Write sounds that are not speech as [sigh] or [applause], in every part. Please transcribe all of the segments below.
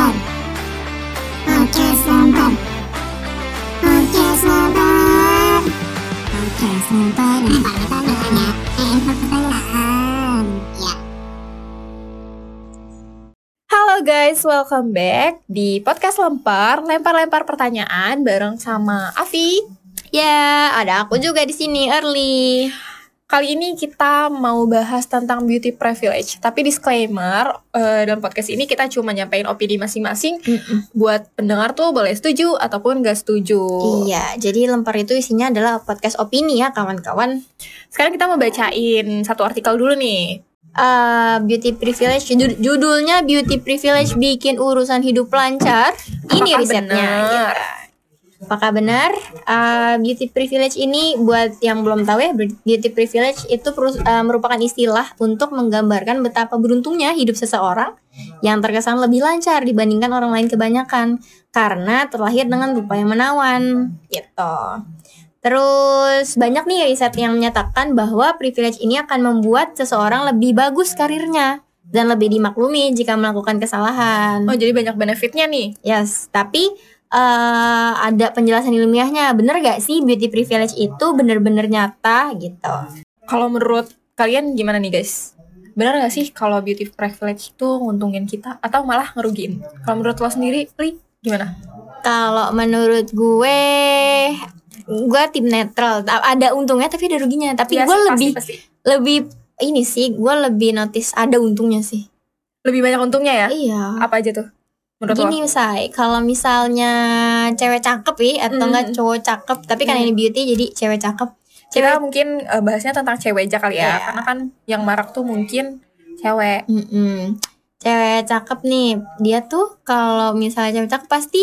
Lempar. Podcast Lempar. Podcast Lempar. Podcast Lempar. Lempar pertanyaan. Lempar pertanyaan. Ya. Halo guys, welcome back di podcast Lempar, lempar-lempar pertanyaan bareng sama Avi. Ya, ada aku juga di sini early. Kali ini kita mau bahas tentang beauty privilege, tapi disclaimer eh, dalam podcast ini kita cuma nyampein opini masing-masing. Buat pendengar tuh boleh setuju ataupun gak setuju. Iya, jadi lempar itu isinya adalah podcast opini ya kawan-kawan. Sekarang kita mau bacain satu artikel dulu nih. Eh, beauty privilege jud- judulnya beauty privilege bikin urusan hidup lancar. Ini Apakah risetnya. benar? gitu. Apakah benar? Eh, beauty privilege ini buat yang belum tahu ya, beauty privilege itu perus- eh, merupakan istilah untuk menggambarkan betapa beruntungnya hidup seseorang yang terkesan lebih lancar dibandingkan orang lain kebanyakan karena terlahir dengan rupa yang menawan gitu. Terus banyak nih riset yang menyatakan bahwa privilege ini akan membuat seseorang lebih bagus karirnya dan lebih dimaklumi jika melakukan kesalahan. Oh, jadi banyak benefitnya nih. Yes, tapi eh, ada penjelasan ilmiahnya. Bener gak sih beauty privilege itu bener-bener nyata gitu? Kalau menurut kalian gimana nih guys? Benar gak sih kalau beauty privilege itu nguntungin kita atau malah ngerugiin? Kalau menurut lo sendiri, Li, gimana? Kalau menurut gue, gue tim netral. Ada untungnya tapi ada ruginya. Tapi Iya gue sih, lebih pasti, pasti. lebih ini sih, gue lebih notice ada untungnya sih. lebih banyak untungnya ya? Iya. Apa aja tuh? Menurut Gini say, kalau misalnya cewek cakep ya atau Hmm. enggak cowok cakep, tapi kan Hmm. ini beauty jadi cewek cakep. lo? Kita Cewek, mungkin eh, bahasnya tentang cewek aja kali ya, Iya. karena kan yang marak tuh mungkin cewek. Mm-mm. cewek cakep nih, dia tuh kalau misalnya cewek cakep pasti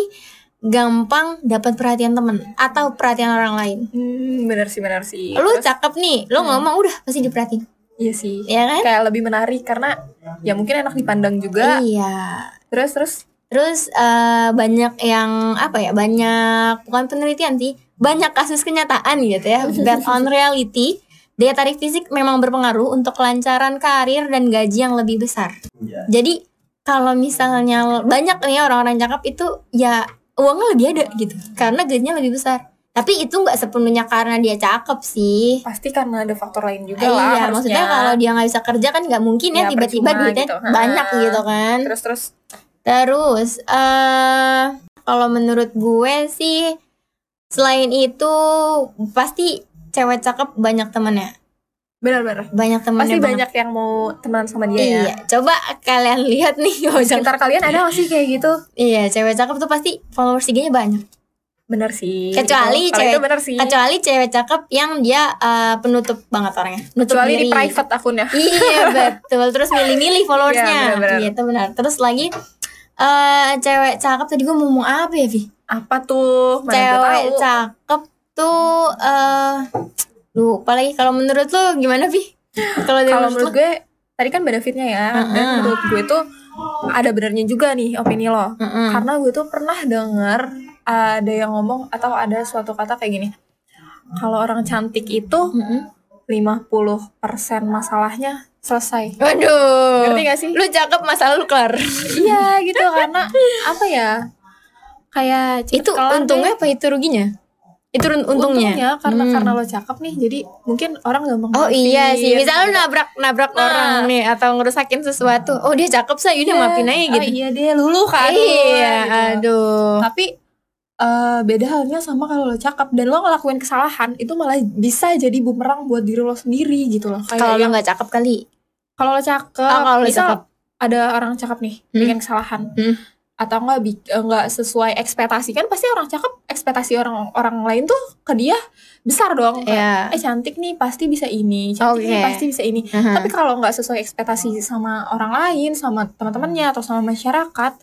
gampang dapat perhatian temen atau perhatian orang lain. Hmm, bener sih, bener sih. Lu Terus, cakep nih, lu Hmm. ngomong udah pasti diperhatiin, iya sih. ya kan? Kayak lebih menarik karena ya mungkin enak dipandang juga. Iya. Terus terus Terus eh, banyak yang apa ya? Banyak bukan penelitian sih, banyak kasus kenyataan gitu ya. [laughs] Based on reality, daya tarik fisik memang berpengaruh untuk kelancaran karir dan gaji yang lebih besar. Jadi kalau misalnya banyak nih orang-orang cakep itu ya uangnya lebih ada gitu, karena gajinya lebih besar. Tapi itu nggak sepenuhnya karena dia cakep sih. pasti karena ada faktor lain juga iya, lah harusnya. maksudnya kalau dia nggak bisa kerja kan nggak mungkin ya Ya, tiba-tiba duitnya gitu. banyak gitu kan. terus terus Terus eh kalau menurut gue sih selain itu pasti cewek cakep banyak temennya. benar-benar Banyak temennya pasti banget. banyak yang mau teman sama dia ya. Iya, coba kalian [laughs] lihat nih Di sekitar kalian ada gak sih kayak gitu? Iya, cewek cakep tuh pasti followers IG-nya banyak. Bener sih. Kecuali Itu- cewek- itu bener sih. Kecuali cewek cakep yang dia eh, penutup banget orangnya. Nutup Kecuali di diri. private akunnya. Iya betul. Terus milih-milih followersnya. Iya, benar-benar. Gitu benar. Terus lagi eh cewek cakep tadi gue mau ngomong apa ya Vi? Apa tuh? Mana cewek tahu. cakep tuh eh lupa lagi kalau menurut lu gimana Vi? Kalau menurut menurut gue tadi kan benefitnya ya. Dan Heeh. menurut gue tuh ada benernya juga nih opini lo. Mm-mm. Karena gue tuh pernah denger ada yang ngomong atau ada suatu kata kayak gini. Kalau orang cantik itu Mm-mm. 50% masalahnya selesai. Waduh. Ngerti gak sih? Lu cakep masalah lu kelar. iya gitu karena apa ya? Kayak itu untungnya deh. apa itu ruginya? Itu run- untungnya. karena Hmm. karena lo cakep nih jadi mungkin orang gampang Oh iya sih, misalnya lu nabrak nabrak Nah. orang nih atau ngerusakin sesuatu. Oh dia cakep saya udah Iya. maafin aja gitu. oh, iya dia lulu kan iya, gitu. aduh. tapi eh, beda halnya sama kalau lo cakep dan lo ngelakuin kesalahan itu malah bisa jadi bumerang buat diri lo sendiri gitu loh Kalau yang- nggak cakep kali. Kalau lo cakep Oh, kalau lo cakep. ada orang cakep nih Hmm. bikin kesalahan Hmm. atau enggak bi- eh, enggak sesuai ekspektasi kan pasti orang cakep ekspektasi orang orang lain tuh ke dia besar dong Kayak, Iya. eh cantik nih pasti bisa ini cantik nih Oke. pasti bisa ini Aha. tapi kalau nggak sesuai ekspektasi sama orang lain sama teman-temannya atau sama masyarakat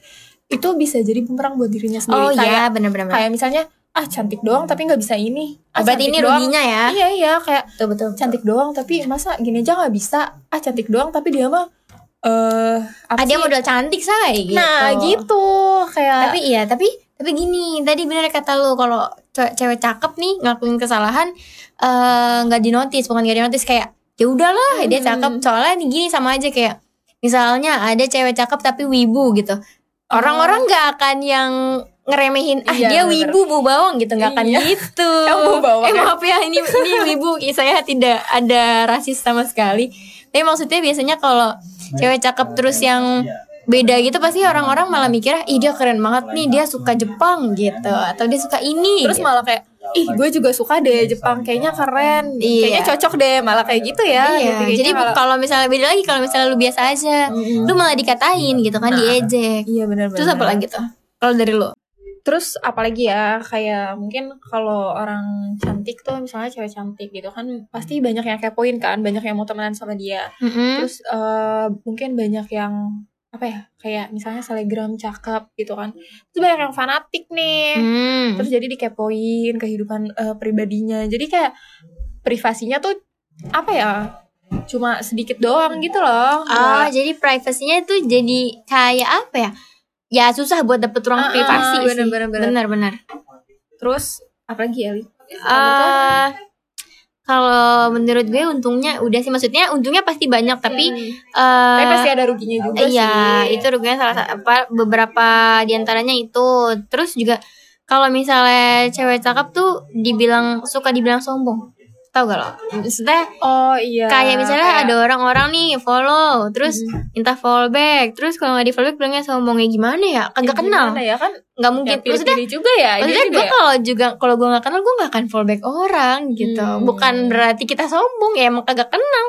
itu bisa jadi bumerang buat dirinya sendiri Oh kayak iya benar-benar. kayak misalnya ah cantik doang tapi nggak bisa ini ah, Berarti ini doang. ruginya ya. iya iya kayak Betul betul. cantik doang tapi masa gini aja nggak bisa ah cantik doang tapi dia mah eh apa Ah dia sih? modal cantik say gitu. nah gitu kayak Tapi iya, tapi tapi gini, tadi bener kata lu kalau ce- cewek cakep nih ngelakuin kesalahan eh, nggak dinotis, bukan nggak dinotis kayak ya udahlah dia Hmm. cakep. Soalnya nih gini sama aja kayak misalnya ada cewek cakep tapi wibu gitu. orang-orang nggak akan yang ngeremehin ah Iya, dia bener. wibu bu bawang gitu nggak akan Iya. gitu [laughs] Yang bau bawang eh ya. maaf ya ini ini [laughs] wibu saya tidak ada rasis sama sekali tapi maksudnya biasanya kalau cewek cakep terus yang beda gitu pasti orang-orang malah mikir ih dia keren banget nih dia suka Jepang gitu atau dia suka ini Terus gitu. malah kayak ih gue juga suka deh Jepang kayaknya keren Iya. kayaknya cocok deh malah kayak gitu ya Iya, Gitu, jadi kalau- kalau misalnya beda lagi kalau misalnya lu biasa aja, lu malah dikatain gitu kan, diejek. iya benar-benar Terus apa lagi tuh? Kalau dari lu? Terus apalagi ya kayak mungkin kalau orang cantik tuh misalnya cewek cantik gitu kan pasti banyak yang kepoin kan banyak yang mau temenan sama dia Mm-mm. terus eh, mungkin banyak yang apa ya kayak misalnya selebgram cakep gitu kan terus banyak yang fanatik nih Hmm. terus jadi dikepoin kehidupan eh, pribadinya jadi kayak privasinya tuh apa ya cuma sedikit doang gitu loh Ah, Nggak- jadi privasinya itu jadi kayak apa ya? Ya susah buat dapet ruang ah, privasi sih. bener, bener, bener. Benar-benar. terus apa lagi ya? Ah, kalau menurut gue untungnya udah sih maksudnya untungnya pasti banyak tapi Hmm. eh, tapi pasti ada ruginya juga Iya, sih itu ruginya salah satu apa beberapa di antaranya itu. Terus juga kalau misalnya cewek cakep tuh dibilang suka dibilang sombong. Tahu gak lo? Maksudnya oh iya kayak misalnya kayak- ada orang-orang nih follow, terus minta follow back, terus kalau nggak di follow back bilangnya sombongnya gimana ya? Kagak kenal, Gimana ya kan nggak mungkin. ya, maksudnya pilih-pilih juga ya Maksudnya iya gue ya. kalau juga kalau gue nggak kenal gue nggak akan follow back orang gitu. Hmm. Bukan berarti kita sombong ya emang kagak kenal.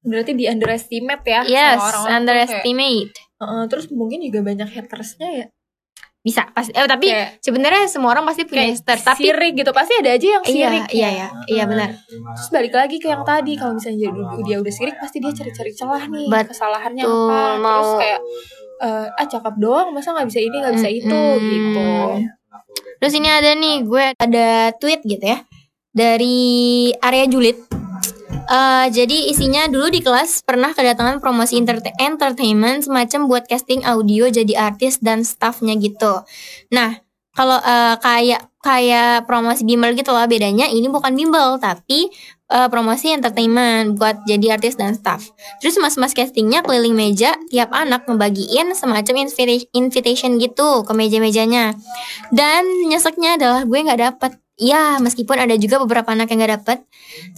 berarti di underestimate ya sama Yes, orang-orang tuh kayak, underestimate. "Heeh, terus mungkin juga banyak hatersnya ya Bisa pasti. Eh tapi Kayak- sebenarnya semua orang pasti punya hater. Tapi sirik gitu pasti ada aja yang iya sirik iya iya iya benar. terus balik lagi ke yang tadi kalau misalnya dia, dia udah sirik pasti dia cari-cari celah nih Betul, kesalahannya apa terus mau- kayak eh, ah cakep doang masa nggak bisa ini nggak bisa itu Mm-mm. gitu Terus ini ada nih gue ada tweet gitu ya dari area julid. Eh, jadi isinya dulu di kelas pernah kedatangan promosi entertainment semacam buat casting audio jadi artis dan staffnya gitu. Nah kalau eh, kayak kayak promosi bimbel gitu lah bedanya ini bukan bimbel tapi eh, promosi entertainment buat jadi artis dan staff. Terus mas-mas castingnya keliling meja tiap anak ngebagiin semacam invita- invitation gitu ke meja-mejanya. Dan nyeseknya adalah gue nggak dapet. Ya, meskipun ada juga beberapa anak yang nggak dapet.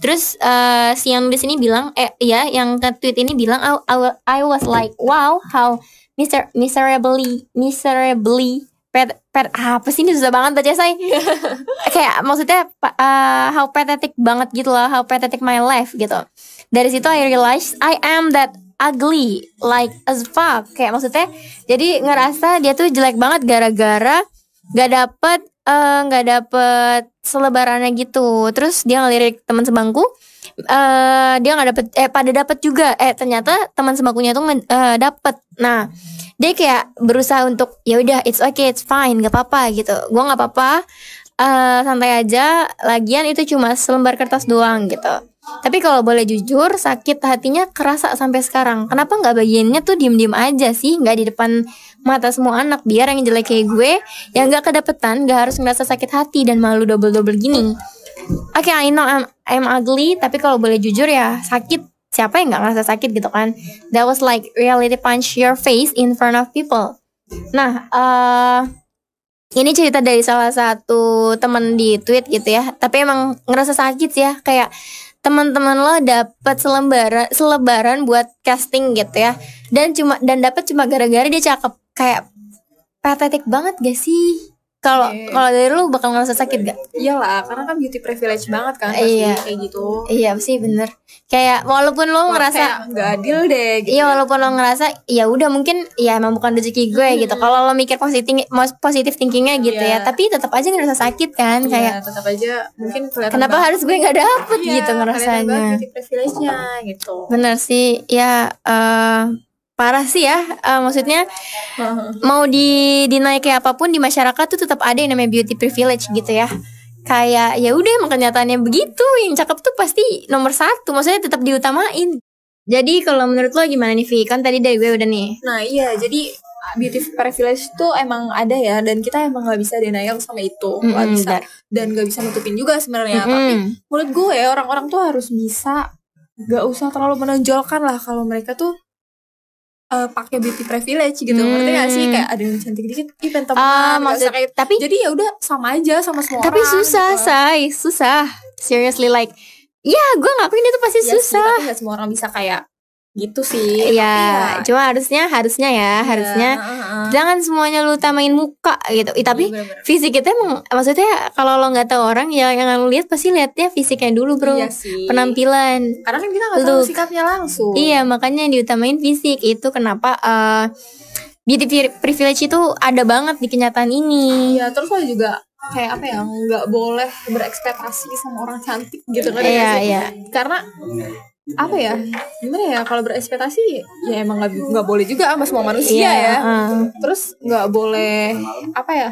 Terus eh, si yang di sini bilang, eh ya, yang tweet ini bilang, I, I, wa- I was like, wow, how miser miserably, miserably, pet, pet, apa sih ini susah banget baca saya. [laughs] Kayak maksudnya eh, how pathetic banget gitu lah, how pathetic my life gitu. Dari situ I realized I am that ugly like as fuck kayak maksudnya jadi ngerasa dia tuh jelek banget gara-gara nggak dapet eh, nggak dapet selebarannya gitu. Terus dia ngelirik teman sebangku eh dia nggak dapet eh pada dapet juga. Eh ternyata teman sebangkunya tuh eh, dapet. Nah dia kayak berusaha untuk ya udah it's okay it's fine gak apa-apa gitu. Gua nggak apa-apa. Eh santai aja. Lagian itu cuma selembar kertas doang gitu. Tapi kalau boleh jujur sakit hatinya kerasa sampai sekarang. Kenapa nggak bagiannya tuh diem-diem aja sih? Nggak di depan mata semua anak biar yang jelek kayak gue yang nggak kedapetan nggak harus ngerasa sakit hati dan malu double-double gini Oke, I know I'm, I'm ugly, tapi kalau boleh jujur ya sakit. Siapa yang nggak ngerasa sakit gitu kan? That was like reality punch your face in front of people. Nah, eh ini cerita dari salah satu temen di tweet gitu ya. Tapi emang ngerasa sakit ya, kayak teman-teman lo dapat selembaran selebaran buat casting gitu ya. Dan cuma dan dapat cuma gara-gara dia cakep. Kayak patetik banget gak sih? Kalau Iya. kalau dari lu bakal ngerasa sakit gak? iyalah karena kan beauty privilege banget kan pasti Iya. kayak gitu Iya sih bener Kayak walaupun lo Wah, ngerasa nggak adil deh gitu Iya walaupun lo ngerasa ya udah mungkin ya emang bukan rezeki gue gitu. Kalau lo mikir positif positif thinkingnya gitu Iya. ya, tapi tetap aja ngerasa sakit kan Iya, kayak tetap aja mungkin kelihatan kenapa banget- harus gue nggak dapet Iya, gitu banget ngerasanya. beauty privilege-nya gitu Bener sih ya eh, parah sih ya Eh, maksudnya mau di dinaik kayak apa pun di masyarakat tuh tetap ada yang namanya beauty privilege gitu ya. Kayak ya udah emang kenyataannya begitu yang cakep tuh pasti nomor satu maksudnya tetap diutamain. Jadi kalau menurut lo gimana nih Vi? Kan tadi dari gue udah nih. Nah iya jadi beauty privilege tuh emang ada ya dan kita emang nggak bisa denial sama itu nggak Mm-mm, bisa benar. dan nggak bisa nutupin juga sebenarnya tapi Mm-mm. menurut gue orang-orang tuh harus bisa nggak usah terlalu menonjolkan lah kalau mereka tuh eh, pakai beauty privilege gitu. Hmm. Ngerti gak sih kayak ada yang cantik dikit, ih pengen Ah, nggak maksud kayak tapi jadi ya udah sama aja sama semua tapi orang. susah, gitu. say, susah. Seriously like ya gue ngakuin itu pasti Iya sih, susah. tapi gak semua orang bisa kayak gitu sih. Iya, Tapi cuma harusnya harusnya ya, Iya, harusnya heeh. jangan semuanya lu utamain muka gitu. Ih, tapi Iya, bener-bener. fisik itu emang maksudnya kalau lo nggak tahu orang ya yang lu lihat pasti lihatnya fisiknya dulu, Bro. Iya sih. Penampilan. Karena kan kita gak tahu sikapnya langsung. Iya, makanya yang diutamain fisik. Itu kenapa eh, beauty pri- privilege itu ada banget di kenyataan ini. Iya, terus lo juga kayak apa ya nggak boleh berekspektasi sama orang cantik gitu kan Iya, iya. karena apa ya gimana ya kalau berekspektasi ya emang nggak nggak boleh juga sama semua manusia Iya, ya eh. terus nggak boleh apa ya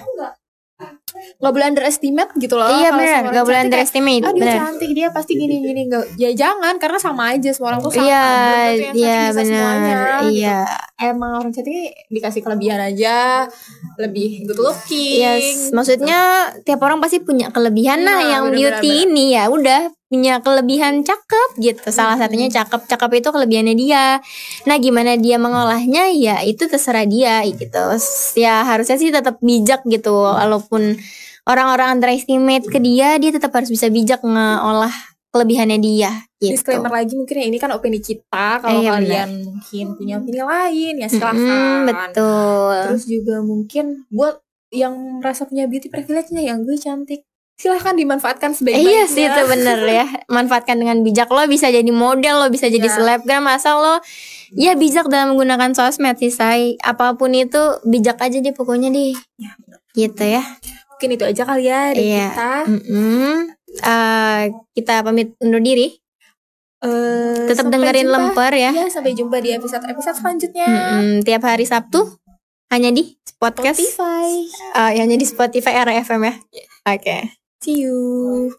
nggak boleh underestimate gitu loh Iya benar, sama orang gak boleh cantik kayak, underestimate. ah dia cantik dia pasti gini gini nggak ya jangan karena sama aja semua orang tuh sama Iya, iya benar. gitu. Iya. emang orang cantik dikasih kelebihan aja lebih good looking Yes, maksudnya tiap orang pasti punya kelebihan nah Iya, yang bener-bener, beauty ini ya udah punya kelebihan cakep gitu. Salah satunya cakep, cakep itu kelebihannya dia. Nah, gimana dia mengolahnya ya itu terserah dia gitu. Ya harusnya sih tetap bijak gitu. Walaupun orang-orang underestimate ke dia, dia tetap harus bisa bijak ngeolah kelebihannya dia gitu. disclaimer lagi mungkin ya ini kan opini kita kalau Iya, kalian mungkin punya opini lain ya silahkan Mm-mm, betul. terus juga mungkin buat yang merasa punya beauty privilege-nya yang gue cantik silahkan dimanfaatkan Eh, sebaik-baiknya. Iya sih itu bener ya. Manfaatkan dengan bijak. Lo bisa jadi model Lo bisa jadi Ya. selebgram Asal lo Ya bijak dalam menggunakan sosmed sih say Apa pun itu Bijak aja deh pokoknya deh. Gitu ya. mungkin itu aja kali ya dari Iya. kita. Mm-mm. Eh, Kita pamit undur diri. Eh, Tetap dengerin jumpa. lemper ya. Ya sampai jumpa di episode episode selanjutnya. Mm-mm. Tiap hari Sabtu Hanya di podcast. Spotify. Eh, Hanya di Spotify RFM ya. Oke see you